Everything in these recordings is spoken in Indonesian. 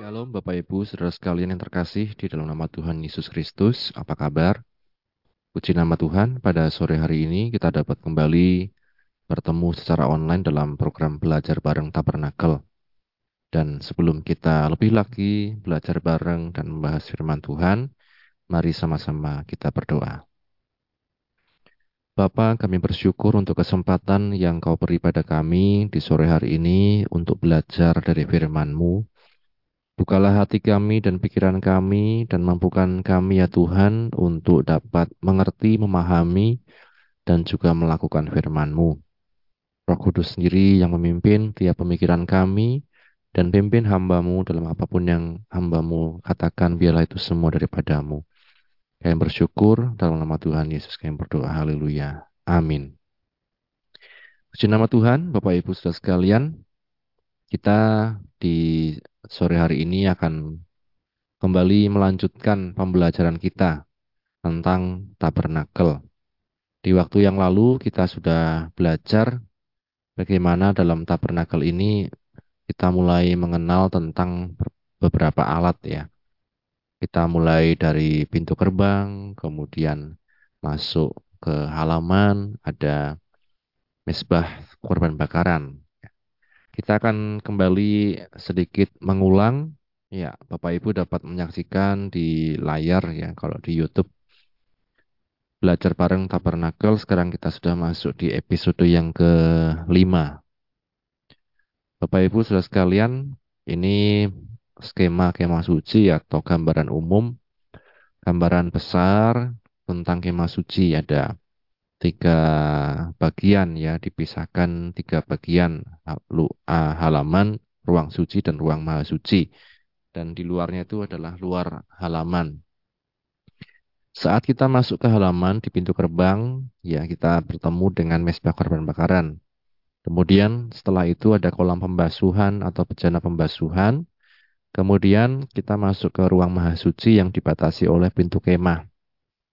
Shalom Bapak Ibu, saudara sekalian yang terkasih di dalam nama Tuhan Yesus Kristus. Apa kabar? Puji nama Tuhan, pada sore hari ini kita dapat kembali bertemu secara online dalam program belajar bareng Tabernakel. Dan sebelum kita lebih lagi belajar bareng dan membahas firman Tuhan, mari sama-sama kita berdoa. Bapa, kami bersyukur untuk kesempatan yang kau beri pada kami di sore hari ini untuk belajar dari firman-Mu Bukalah hati kami dan pikiran kami dan mampukan kami ya Tuhan untuk dapat mengerti, memahami, dan juga melakukan firman-Mu. Roh Kudus sendiri yang memimpin tiap pemikiran kami dan pimpin hambamu dalam apa pun yang hambamu katakan biarlah itu semua daripadamu. Kami bersyukur dalam nama Tuhan Yesus kami berdoa. Haleluya. Amin. Puji nama Tuhan, Bapak Ibu Saudara sekalian, kita di sore hari ini akan kembali melanjutkan pembelajaran kita tentang tabernakel. Di waktu yang lalu kita sudah belajar bagaimana dalam tabernakel ini kita mulai mengenal tentang beberapa alat ya. Kita mulai dari pintu gerbang, kemudian masuk ke halaman, ada mesbah korban bakaran. Kita akan kembali sedikit mengulang. Ya, Bapak Ibu dapat menyaksikan di layar ya kalau di YouTube. Belajar bareng Tabernakel, sekarang kita sudah masuk di episode yang kelima. Bapak Ibu sudah sekalian, ini skema kemah suci atau gambaran umum, gambaran besar tentang kemah suci ada tiga bagian ya, dipisahkan tiga bagian halaman, ruang suci dan ruang maha suci. Dan di luarnya itu adalah luar halaman. Saat kita masuk ke halaman di pintu gerbang, ya kita bertemu dengan mesbah korban bakaran. Kemudian setelah itu ada kolam pembasuhan atau bejana pembasuhan. Kemudian kita masuk ke ruang maha suci yang dibatasi oleh pintu kemah.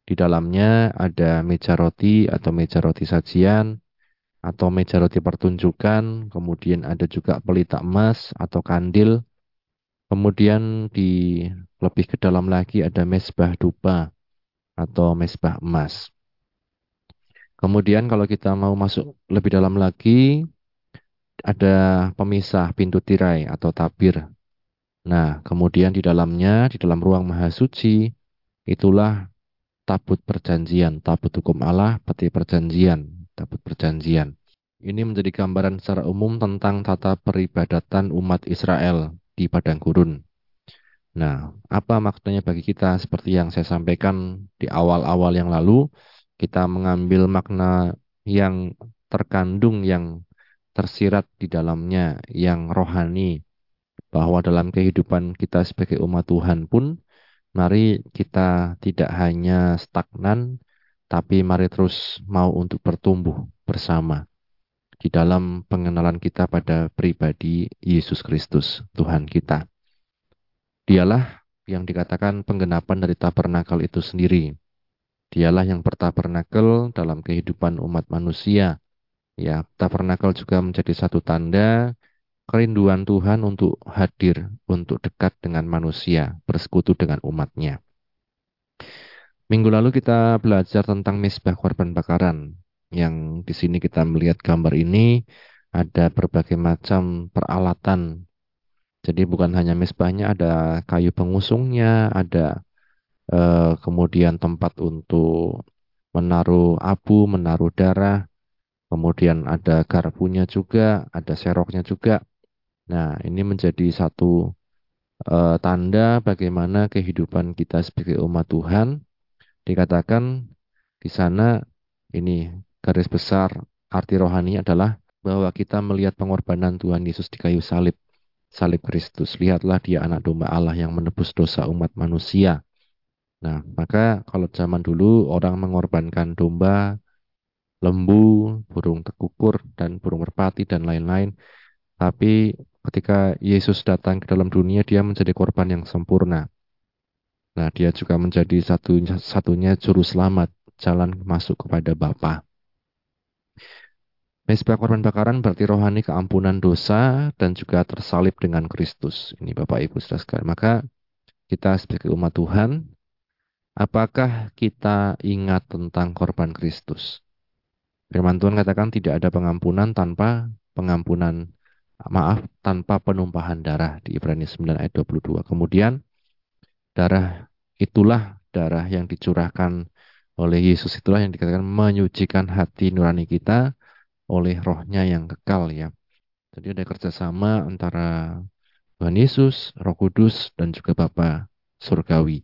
Di dalamnya ada meja roti atau meja roti sajian atau meja roti pertunjukan, kemudian ada juga pelita emas atau kandil. Kemudian di lebih ke dalam lagi ada mesbah dupa atau mesbah emas. Kemudian kalau kita mau masuk lebih dalam lagi, ada pemisah pintu tirai atau tabir. Nah, kemudian di dalamnya, di dalam ruang maha suci, itulah tabut perjanjian, tabut hukum Allah, peti perjanjian, tabut perjanjian. Ini menjadi gambaran secara umum tentang tata peribadatan umat Israel di padang gurun. Nah, apa maksudnya bagi kita seperti yang saya sampaikan di awal-awal yang lalu, kita mengambil makna yang terkandung yang tersirat di dalamnya yang rohani bahwa dalam kehidupan kita sebagai umat Tuhan pun Mari kita tidak hanya stagnan, tapi mari terus mau untuk bertumbuh bersama di dalam pengenalan kita pada pribadi Yesus Kristus, Tuhan kita. Dialah yang dikatakan penggenapan dari tabernakel itu sendiri. Dialah yang bertabernakel dalam kehidupan umat manusia. Ya, tabernakel juga menjadi satu tanda kerinduan Tuhan untuk hadir, untuk dekat dengan manusia, bersekutu dengan umatnya. Minggu lalu kita belajar tentang misbah korban bakaran. Yang di sini kita melihat gambar ini ada berbagai macam peralatan. Jadi bukan hanya misbahnya, ada kayu pengusungnya, ada eh, kemudian tempat untuk menaruh abu, menaruh darah, kemudian ada garpunya juga, ada seroknya juga, Nah, ini menjadi satu uh, tanda bagaimana kehidupan kita sebagai umat Tuhan. Dikatakan di sana ini garis besar arti rohani adalah bahwa kita melihat pengorbanan Tuhan Yesus di kayu salib, salib Kristus. Lihatlah dia anak domba Allah yang menebus dosa umat manusia. Nah, maka kalau zaman dulu orang mengorbankan domba, lembu, burung tekukur, dan burung merpati, dan lain-lain. Tapi ketika Yesus datang ke dalam dunia, dia menjadi korban yang sempurna. Nah, dia juga menjadi satu satunya juru selamat, jalan masuk kepada Bapa. Mesbah korban bakaran berarti rohani keampunan dosa dan juga tersalib dengan Kristus. Ini Bapak Ibu saudara sekalian. Maka kita sebagai umat Tuhan, apakah kita ingat tentang korban Kristus? Firman Tuhan katakan tidak ada pengampunan tanpa pengampunan maaf tanpa penumpahan darah di Ibrani 9 ayat 22. Kemudian darah itulah darah yang dicurahkan oleh Yesus itulah yang dikatakan menyucikan hati nurani kita oleh rohnya yang kekal ya. Jadi ada kerjasama antara Tuhan Yesus, Roh Kudus, dan juga Bapa Surgawi.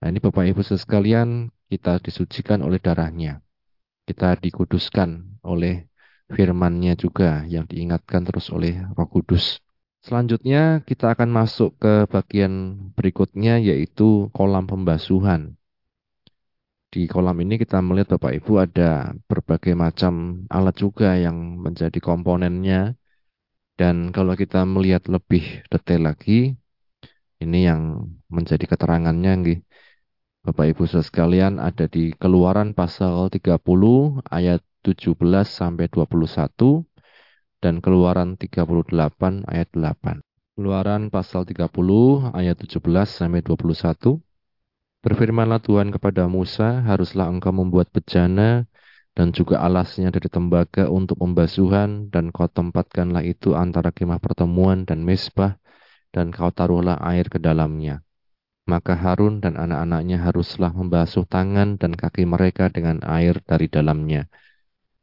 Nah ini Bapak Ibu sekalian, kita disucikan oleh darahnya. Kita dikuduskan oleh firmannya juga yang diingatkan terus oleh Roh Kudus. Selanjutnya kita akan masuk ke bagian berikutnya yaitu kolam pembasuhan. Di kolam ini kita melihat Bapak Ibu ada berbagai macam alat juga yang menjadi komponennya. Dan kalau kita melihat lebih detail lagi, ini yang menjadi keterangannya. Bapak Ibu sekalian ada di Keluaran pasal 30 ayat 17 sampai 21 dan Keluaran 38 ayat 8. Keluaran pasal 30 ayat 17 sampai 21. Berfirmanlah Tuhan kepada Musa, haruslah engkau membuat bejana dan juga alasnya dari tembaga untuk pembasuhan, dan kau tempatkanlah itu antara kemah pertemuan dan mesbah, dan kau taruhlah air ke dalamnya. Maka Harun dan anak-anaknya haruslah membasuh tangan dan kaki mereka dengan air dari dalamnya.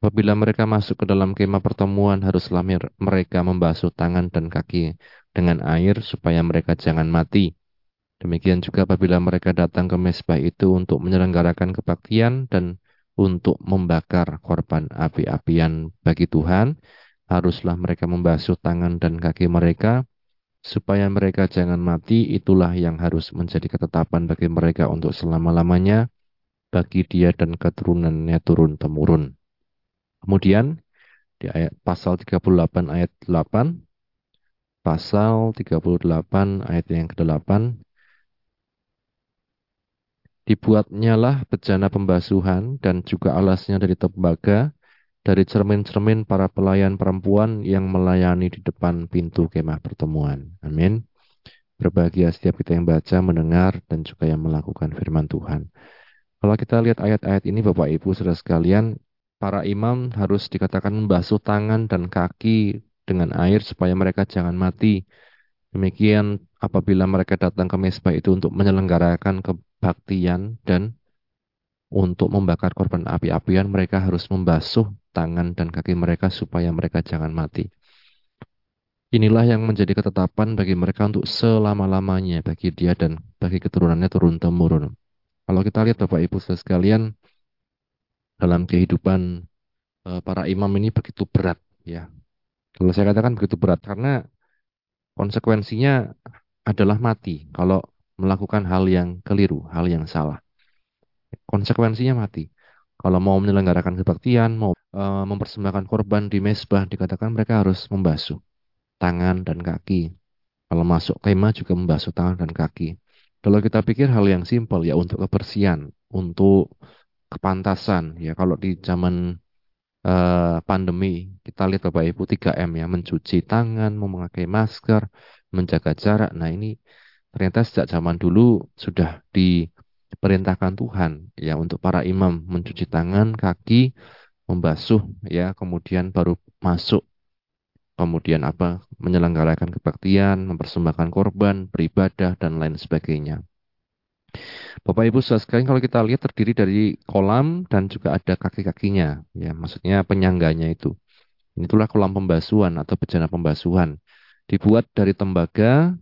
Apabila mereka masuk ke dalam kemah pertemuan, haruslah mereka membasuh tangan dan kaki dengan air supaya mereka jangan mati Demikian juga apabila mereka datang ke mesbah itu untuk menyelenggarakan kebaktian dan untuk membakar korban api-apian bagi Tuhan, haruslah mereka membasuh tangan dan kaki mereka, supaya mereka jangan mati, itulah yang harus menjadi ketetapan bagi mereka untuk selama-lamanya, bagi dia dan keturunannya turun-temurun. Kemudian, di ayat pasal 38 ayat 8, pasal 38 ayat yang ke-8, Dibuatnyalah bejana pembasuhan dan juga alasnya dari tembaga, dari cermin-cermin para pelayan perempuan yang melayani di depan pintu kemah pertemuan. Amin. Berbahagia setiap kita yang baca, mendengar, dan juga yang melakukan firman Tuhan. Kalau kita lihat ayat-ayat ini Bapak Ibu saudara sekalian, para imam harus dikatakan membasuh tangan dan kaki dengan air supaya mereka jangan mati. Demikian apabila mereka datang ke mesbah itu untuk menyelenggarakan ke kebaktian dan untuk membakar korban api-apian mereka harus membasuh tangan dan kaki mereka supaya mereka jangan mati. Inilah yang menjadi ketetapan bagi mereka untuk selama-lamanya bagi dia dan bagi keturunannya turun-temurun. Kalau kita lihat Bapak Ibu sekalian dalam kehidupan eh, para imam ini begitu berat ya. Kalau saya katakan begitu berat karena konsekuensinya adalah mati. Kalau melakukan hal yang keliru, hal yang salah. Konsekuensinya mati. Kalau mau menyelenggarakan kebaktian, mau e, mempersembahkan korban di mesbah, dikatakan mereka harus membasuh tangan dan kaki. Kalau masuk kemah juga membasuh tangan dan kaki. Kalau kita pikir hal yang simpel ya untuk kebersihan, untuk kepantasan ya kalau di zaman uh, pandemi kita lihat Bapak Ibu 3M ya mencuci tangan, memakai masker, menjaga jarak. Nah ini ternyata sejak zaman dulu sudah diperintahkan Tuhan ya untuk para imam mencuci tangan, kaki, membasuh ya, kemudian baru masuk kemudian apa menyelenggarakan kebaktian, mempersembahkan korban, beribadah dan lain sebagainya. Bapak Ibu saudara sekalian kalau kita lihat terdiri dari kolam dan juga ada kaki-kakinya ya maksudnya penyangganya itu. Itulah kolam pembasuhan atau bejana pembasuhan. Dibuat dari tembaga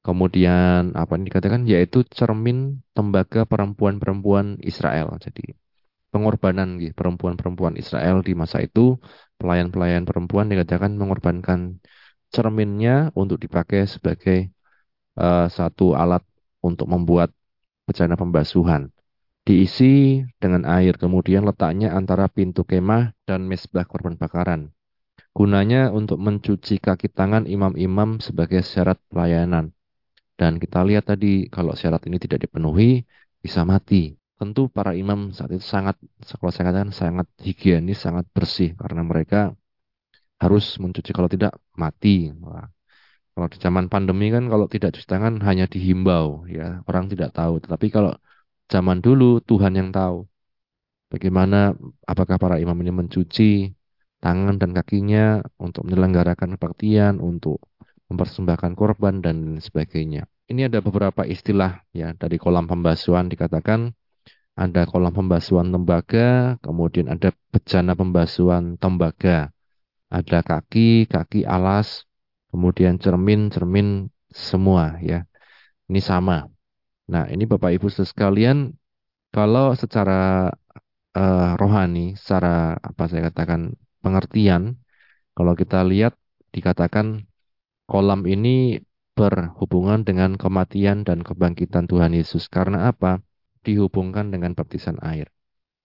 Kemudian apa yang dikatakan yaitu cermin tembaga perempuan-perempuan Israel. Jadi pengorbanan gitu, perempuan-perempuan Israel di masa itu pelayan-pelayan perempuan dikatakan mengorbankan cerminnya untuk dipakai sebagai uh, satu alat untuk membuat bejana pembasuhan. Diisi dengan air, kemudian letaknya antara pintu kemah dan mesbah korban bakaran. Gunanya untuk mencuci kaki tangan imam-imam sebagai syarat pelayanan. Dan kita lihat tadi kalau syarat ini tidak dipenuhi bisa mati. tentu para imam saat itu sangat, kalau saya katakan sangat higienis, sangat bersih karena mereka harus mencuci kalau tidak mati. Kalau di zaman pandemi kan kalau tidak cuci tangan hanya dihimbau ya, orang tidak tahu. Tetapi kalau zaman dulu Tuhan yang tahu bagaimana apakah para imam ini mencuci tangan dan kakinya untuk menyelenggarakan kebaktian, untuk mempersembahkan korban dan sebagainya. Ini ada beberapa istilah ya dari kolam pembasuhan dikatakan ada kolam pembasuhan tembaga, kemudian ada bejana pembasuhan tembaga, ada kaki, kaki alas, kemudian cermin-cermin semua ya. Ini sama. Nah, ini Bapak Ibu sekalian kalau secara uh, rohani, secara apa saya katakan pengertian, kalau kita lihat dikatakan kolam ini berhubungan dengan kematian dan kebangkitan Tuhan Yesus. Karena apa? Dihubungkan dengan baptisan air.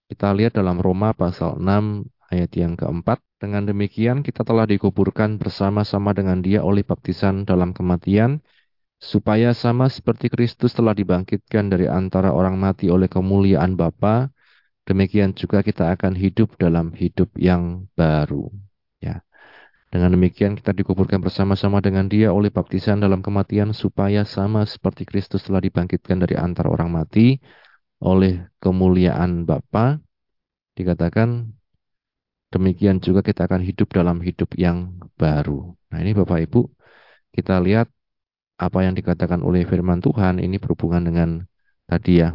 Kita lihat dalam Roma pasal 6 ayat yang keempat. Dengan demikian kita telah dikuburkan bersama-sama dengan dia oleh baptisan dalam kematian, supaya sama seperti Kristus telah dibangkitkan dari antara orang mati oleh kemuliaan Bapa, demikian juga kita akan hidup dalam hidup yang baru. Ya. Dengan demikian kita dikuburkan bersama-sama dengan dia oleh baptisan dalam kematian supaya sama seperti Kristus telah dibangkitkan dari antara orang mati oleh kemuliaan Bapa dikatakan demikian juga kita akan hidup dalam hidup yang baru. Nah ini Bapak Ibu, kita lihat apa yang dikatakan oleh firman Tuhan ini berhubungan dengan tadi ya,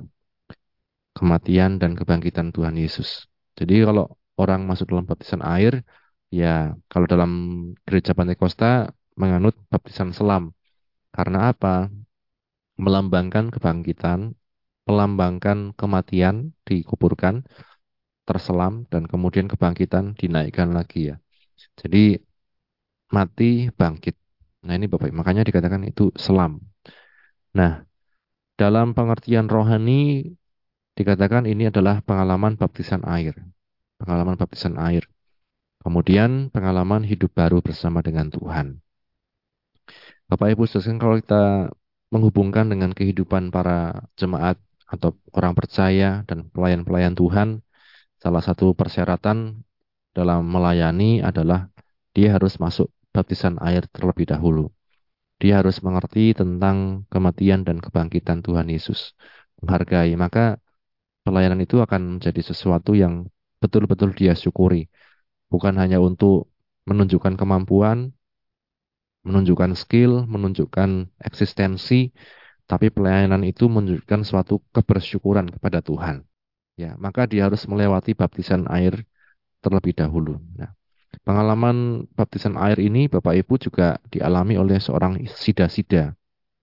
kematian dan kebangkitan Tuhan Yesus. Jadi kalau orang masuk dalam baptisan air, ya kalau dalam gereja Pantai Costa menganut baptisan selam. Karena apa? Melambangkan kebangkitan, melambangkan kematian, dikuburkan, terselam dan kemudian kebangkitan dinaikkan lagi ya. Jadi mati bangkit. Nah ini Bapak makanya dikatakan itu selam. Nah dalam pengertian rohani dikatakan ini adalah pengalaman baptisan air. Pengalaman baptisan air. Kemudian pengalaman hidup baru bersama dengan Tuhan. Bapak Ibu sekalian kalau kita menghubungkan dengan kehidupan para jemaat atau orang percaya dan pelayan-pelayan Tuhan, salah satu persyaratan dalam melayani adalah dia harus masuk baptisan air terlebih dahulu. Dia harus mengerti tentang kematian dan kebangkitan Tuhan Yesus. Menghargai, maka pelayanan itu akan menjadi sesuatu yang betul-betul dia syukuri. Bukan hanya untuk menunjukkan kemampuan, menunjukkan skill, menunjukkan eksistensi, tapi pelayanan itu menunjukkan suatu kebersyukuran kepada Tuhan ya maka dia harus melewati baptisan air terlebih dahulu. Nah, pengalaman baptisan air ini Bapak Ibu juga dialami oleh seorang sida-sida.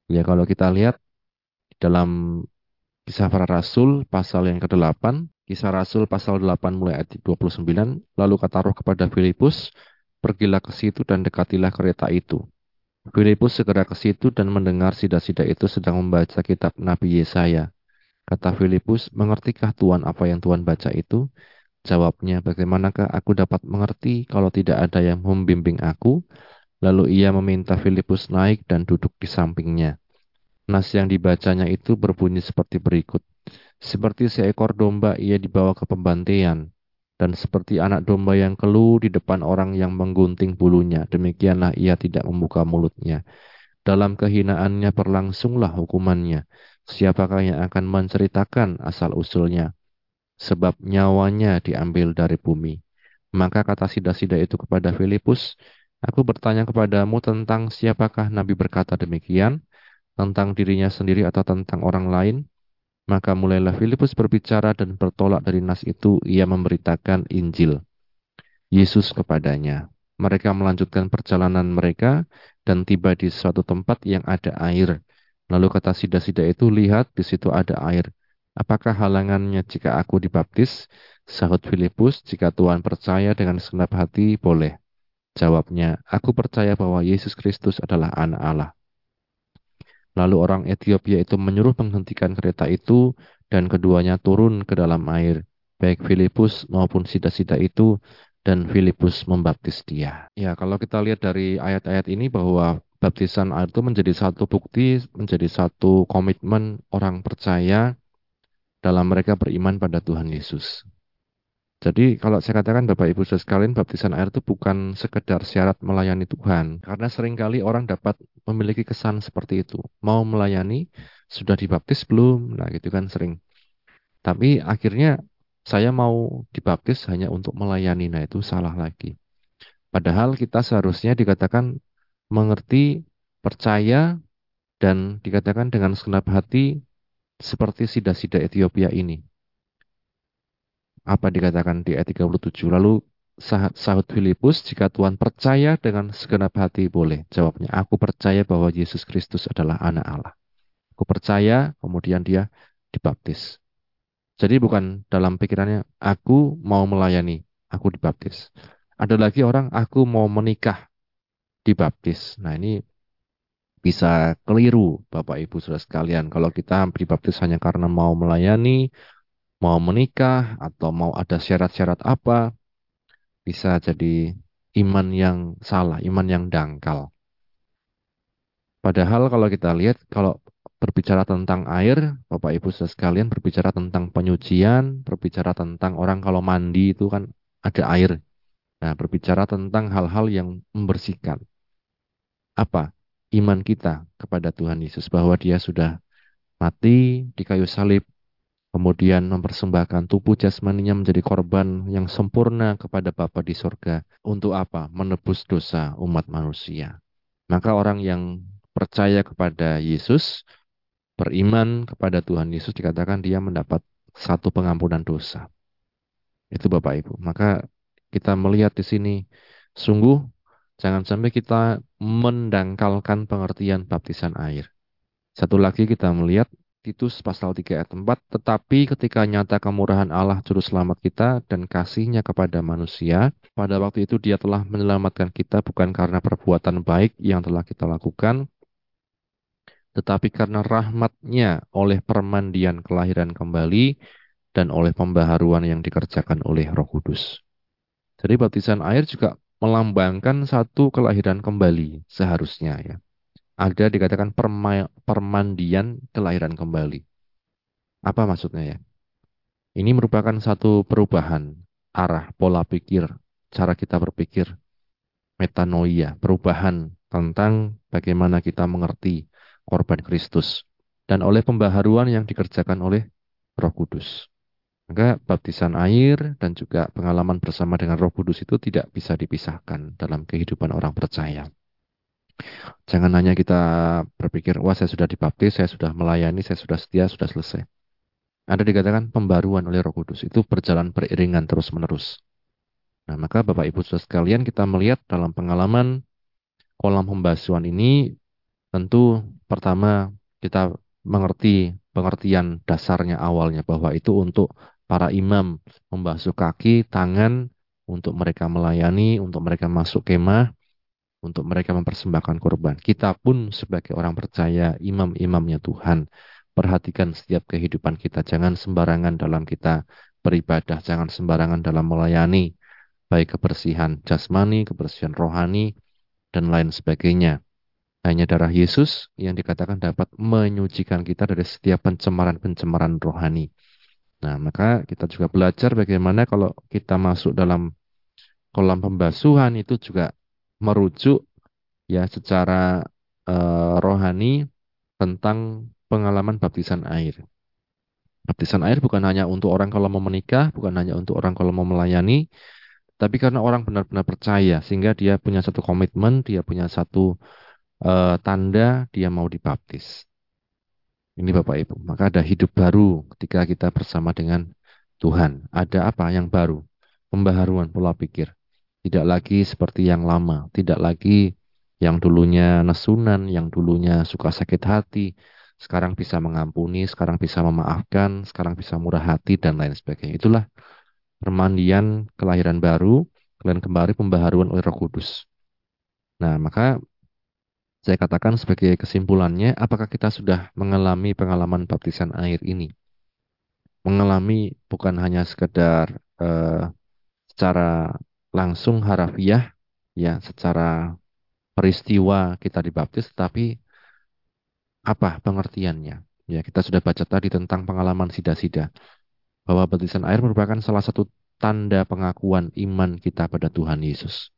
Ya kalau kita lihat dalam kisah para rasul pasal yang ke-8, kisah rasul pasal 8 mulai ayat 29, lalu kata roh kepada Filipus, pergilah ke situ dan dekatilah kereta itu. Filipus segera ke situ dan mendengar sida-sida itu sedang membaca kitab Nabi Yesaya. Kata Filipus, mengertikah Tuhan apa yang Tuhan baca itu? Jawabnya, bagaimanakah aku dapat mengerti kalau tidak ada yang membimbing aku? Lalu ia meminta Filipus naik dan duduk di sampingnya. Nas yang dibacanya itu berbunyi seperti berikut. Seperti seekor domba ia dibawa ke pembantaian. Dan seperti anak domba yang keluh di depan orang yang menggunting bulunya, demikianlah ia tidak membuka mulutnya. Dalam kehinaannya berlangsunglah hukumannya Siapakah yang akan menceritakan asal-usulnya? Sebab nyawanya diambil dari bumi. Maka kata sida-sida itu kepada Filipus, Aku bertanya kepadamu tentang siapakah Nabi berkata demikian, tentang dirinya sendiri atau tentang orang lain. Maka mulailah Filipus berbicara dan bertolak dari nas itu, ia memberitakan Injil. Yesus kepadanya. Mereka melanjutkan perjalanan mereka dan tiba di suatu tempat yang ada air. Lalu kata sida-sida itu, lihat di situ ada air. Apakah halangannya jika aku dibaptis? Sahut Filipus, jika Tuhan percaya dengan segenap hati, boleh. Jawabnya, aku percaya bahwa Yesus Kristus adalah anak Allah. Lalu orang Ethiopia itu menyuruh menghentikan kereta itu dan keduanya turun ke dalam air. Baik Filipus maupun sida-sida itu dan Filipus membaptis dia. Ya, kalau kita lihat dari ayat-ayat ini bahwa baptisan air itu menjadi satu bukti, menjadi satu komitmen orang percaya dalam mereka beriman pada Tuhan Yesus. Jadi kalau saya katakan Bapak Ibu saudara sekalian baptisan air itu bukan sekedar syarat melayani Tuhan. Karena sering kali orang dapat memiliki kesan seperti itu. Mau melayani, sudah dibaptis belum? Nah gitu kan sering. Tapi akhirnya saya mau dibaptis hanya untuk melayani. Nah itu salah lagi. Padahal kita seharusnya dikatakan mengerti, percaya, dan dikatakan dengan segenap hati seperti sida-sida Ethiopia ini apa dikatakan di ayat 37. Lalu sahut Filipus, jika Tuhan percaya dengan segenap hati boleh. Jawabnya, aku percaya bahwa Yesus Kristus adalah anak Allah. Aku percaya, kemudian dia dibaptis. Jadi bukan dalam pikirannya, aku mau melayani, aku dibaptis. Ada lagi orang, aku mau menikah, dibaptis. Nah ini bisa keliru Bapak Ibu Saudara sekalian. Kalau kita dibaptis hanya karena mau melayani, mau menikah atau mau ada syarat-syarat apa, bisa jadi iman yang salah, iman yang dangkal. Padahal kalau kita lihat, kalau berbicara tentang air, Bapak Ibu sekalian berbicara tentang penyucian, berbicara tentang orang kalau mandi itu kan ada air. Nah, berbicara tentang hal-hal yang membersihkan. Apa? Iman kita kepada Tuhan Yesus bahwa dia sudah mati di kayu salib kemudian mempersembahkan tubuh jasmaninya menjadi korban yang sempurna kepada Bapa di sorga. Untuk apa? Menebus dosa umat manusia. Maka orang yang percaya kepada Yesus, beriman kepada Tuhan Yesus, dikatakan dia mendapat satu pengampunan dosa. Itu Bapak Ibu. Maka kita melihat di sini, sungguh jangan sampai kita mendangkalkan pengertian baptisan air. Satu lagi kita melihat Titus pasal 3 ayat 4, tetapi ketika nyata kemurahan Allah juru selamat kita dan kasihnya kepada manusia, pada waktu itu dia telah menyelamatkan kita bukan karena perbuatan baik yang telah kita lakukan, tetapi karena rahmatnya oleh permandian kelahiran kembali dan oleh pembaharuan yang dikerjakan oleh roh kudus. Jadi baptisan air juga melambangkan satu kelahiran kembali seharusnya ya ada dikatakan perma permandian kelahiran kembali. Apa maksudnya ya? Ini merupakan satu perubahan arah pola pikir, cara kita berpikir, metanoia, perubahan tentang bagaimana kita mengerti korban Kristus dan oleh pembaharuan yang dikerjakan oleh Roh Kudus. Maka baptisan air dan juga pengalaman bersama dengan Roh Kudus itu tidak bisa dipisahkan dalam kehidupan orang percaya. Jangan hanya kita berpikir, wah saya sudah dibaptis, saya sudah melayani, saya sudah setia, sudah selesai. Ada dikatakan pembaruan oleh roh kudus. Itu berjalan beriringan terus-menerus. Nah, maka Bapak Ibu Saudara sekalian kita melihat dalam pengalaman kolam pembasuhan ini tentu pertama kita mengerti pengertian dasarnya awalnya bahwa itu untuk para imam membasuh kaki, tangan untuk mereka melayani, untuk mereka masuk kemah untuk mereka mempersembahkan korban. Kita pun sebagai orang percaya, imam-imamnya Tuhan, perhatikan setiap kehidupan kita. Jangan sembarangan dalam kita beribadah, jangan sembarangan dalam melayani, baik kebersihan jasmani, kebersihan rohani, dan lain sebagainya. Hanya darah Yesus yang dikatakan dapat menyucikan kita dari setiap pencemaran-pencemaran rohani. Nah, maka kita juga belajar bagaimana kalau kita masuk dalam kolam pembasuhan itu juga merujuk ya secara uh, rohani tentang pengalaman baptisan air. Baptisan air bukan hanya untuk orang kalau mau menikah, bukan hanya untuk orang kalau mau melayani, tapi karena orang benar-benar percaya sehingga dia punya satu komitmen, dia punya satu uh, tanda dia mau dibaptis. Ini Bapak Ibu, maka ada hidup baru ketika kita bersama dengan Tuhan. Ada apa yang baru? Pembaharuan pola pikir. Tidak lagi seperti yang lama, tidak lagi yang dulunya nesunan, yang dulunya suka sakit hati, sekarang bisa mengampuni, sekarang bisa memaafkan, sekarang bisa murah hati, dan lain sebagainya. Itulah permandian kelahiran baru, kalian kembali pembaharuan oleh roh kudus. Nah, maka saya katakan sebagai kesimpulannya, apakah kita sudah mengalami pengalaman baptisan air ini? Mengalami bukan hanya sekedar uh, secara langsung harafiah ya secara peristiwa kita dibaptis tapi apa pengertiannya Ya, kita sudah baca tadi tentang pengalaman sida-sida bahwa baptisan air merupakan salah satu tanda pengakuan iman kita pada Tuhan Yesus.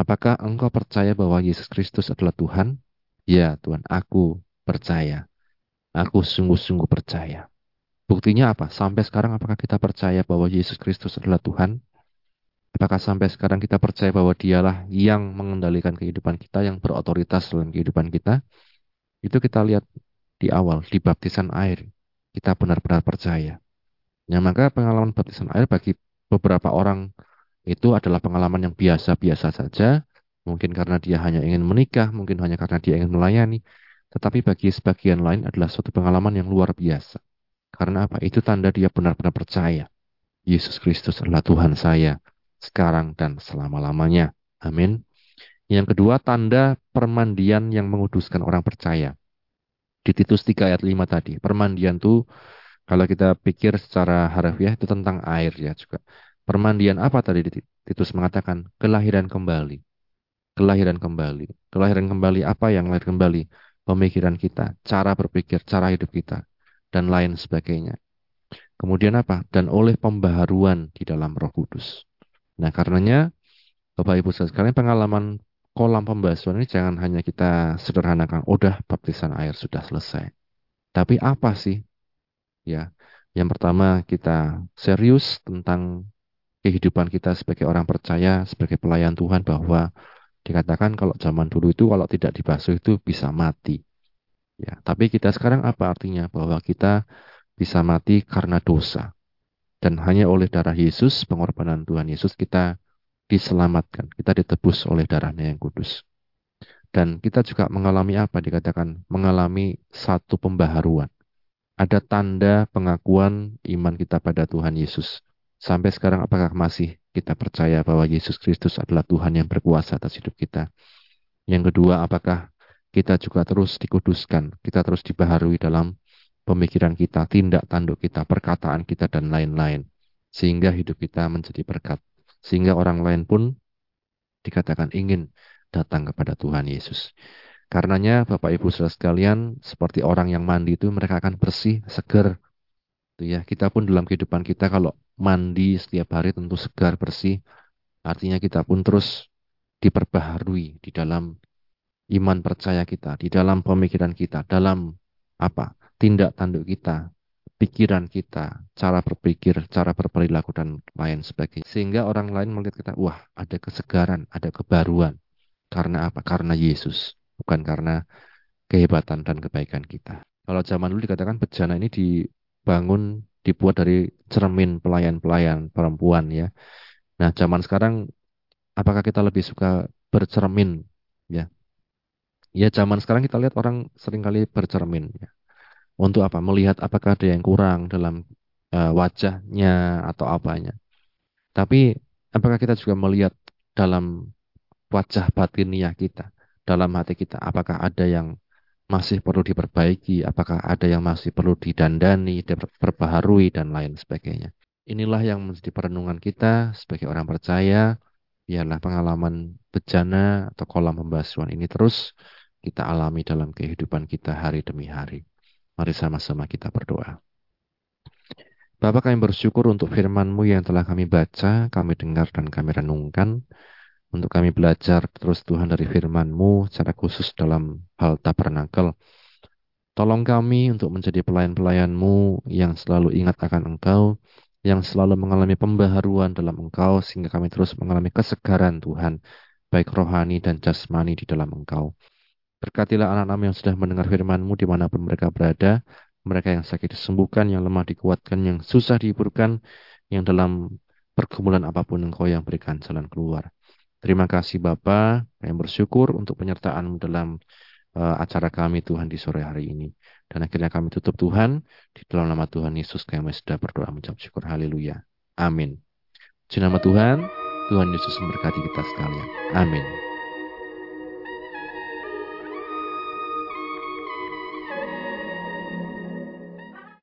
Apakah engkau percaya bahwa Yesus Kristus adalah Tuhan? Ya, Tuhan, aku percaya. Aku sungguh-sungguh percaya. Buktinya apa? Sampai sekarang apakah kita percaya bahwa Yesus Kristus adalah Tuhan? Apakah sampai sekarang kita percaya bahwa dialah yang mengendalikan kehidupan kita, yang berotoritas dalam kehidupan kita? Itu kita lihat di awal, di baptisan air. Kita benar-benar percaya. Ya, maka pengalaman baptisan air bagi beberapa orang itu adalah pengalaman yang biasa-biasa saja. Mungkin karena dia hanya ingin menikah, mungkin hanya karena dia ingin melayani. Tetapi bagi sebagian lain adalah suatu pengalaman yang luar biasa. Karena apa? Itu tanda dia benar-benar percaya. Yesus Kristus adalah Tuhan saya sekarang dan selama-lamanya. Amin. Yang kedua, tanda permandian yang menguduskan orang percaya. Di Titus 3 ayat 5 tadi, permandian itu kalau kita pikir secara harfiah itu tentang air ya juga. Permandian apa tadi Titus mengatakan? Kelahiran kembali. Kelahiran kembali. Kelahiran kembali apa yang lahir kembali? Pemikiran kita, cara berpikir, cara hidup kita, dan lain sebagainya. Kemudian apa? Dan oleh pembaharuan di dalam roh kudus. Nah karenanya Bapak Ibu sekalian pengalaman kolam pembasuhan ini jangan hanya kita sederhanakan, udah baptisan air sudah selesai. Tapi apa sih Ya, yang pertama kita serius tentang kehidupan kita sebagai orang percaya, sebagai pelayan Tuhan bahwa dikatakan kalau zaman dulu itu kalau tidak dibasuh itu bisa mati. Ya, tapi kita sekarang apa artinya? Bahwa kita bisa mati karena dosa. Dan hanya oleh darah Yesus, pengorbanan Tuhan Yesus, kita diselamatkan. Kita ditebus oleh darahnya yang kudus. Dan kita juga mengalami apa? Dikatakan mengalami satu pembaharuan ada tanda pengakuan iman kita pada Tuhan Yesus. Sampai sekarang apakah masih kita percaya bahwa Yesus Kristus adalah Tuhan yang berkuasa atas hidup kita? Yang kedua, apakah kita juga terus dikuduskan, kita terus dibaharui dalam pemikiran kita, tindak tanduk kita, perkataan kita, dan lain-lain. Sehingga hidup kita menjadi berkat. Sehingga orang lain pun dikatakan ingin datang kepada Tuhan Yesus. Karenanya Bapak Ibu Saudara sekalian, seperti orang yang mandi itu mereka akan bersih, segar. Itu ya, kita pun dalam kehidupan kita kalau mandi setiap hari tentu segar, bersih. Artinya kita pun terus diperbaharui di dalam iman percaya kita, di dalam pemikiran kita, dalam apa? tindak tanduk kita, pikiran kita, cara berpikir, cara berperilaku dan lain sebagainya. Sehingga orang lain melihat kita, wah, ada kesegaran, ada kebaruan. Karena apa? Karena Yesus bukan karena kehebatan dan kebaikan kita. Kalau zaman dulu dikatakan bejana ini dibangun, dibuat dari cermin pelayan-pelayan perempuan ya. Nah, zaman sekarang apakah kita lebih suka bercermin ya? Ya, zaman sekarang kita lihat orang sering kali bercermin ya. Untuk apa? Melihat apakah ada yang kurang dalam uh, wajahnya atau apanya. Tapi apakah kita juga melihat dalam wajah batiniah kita? dalam hati kita. Apakah ada yang masih perlu diperbaiki, apakah ada yang masih perlu didandani, diperbaharui, dan lain sebagainya. Inilah yang menjadi perenungan kita sebagai orang percaya, biarlah pengalaman bejana atau kolam pembasuhan ini terus kita alami dalam kehidupan kita hari demi hari. Mari sama-sama kita berdoa. Bapak kami bersyukur untuk firman-Mu yang telah kami baca, kami dengar, dan kami renungkan untuk kami belajar terus Tuhan dari firman-Mu secara khusus dalam hal tabernakel. Tolong kami untuk menjadi pelayan-pelayan-Mu yang selalu ingat akan Engkau, yang selalu mengalami pembaharuan dalam Engkau, sehingga kami terus mengalami kesegaran Tuhan, baik rohani dan jasmani di dalam Engkau. Berkatilah anak-anak yang sudah mendengar firman-Mu di mana pun mereka berada, mereka yang sakit disembuhkan, yang lemah dikuatkan, yang susah dihiburkan, yang dalam pergumulan apa pun Engkau yang berikan jalan keluar. Terima kasih Bapak, kami bersyukur untuk penyertaan dalam uh, acara kami Tuhan di sore hari ini. Dan akhirnya kami tutup Tuhan, di dalam nama Tuhan Yesus kami sudah berdoa mengucap syukur. Haleluya. Amin. Di nama Tuhan, Tuhan Yesus memberkati kita sekalian. Amin.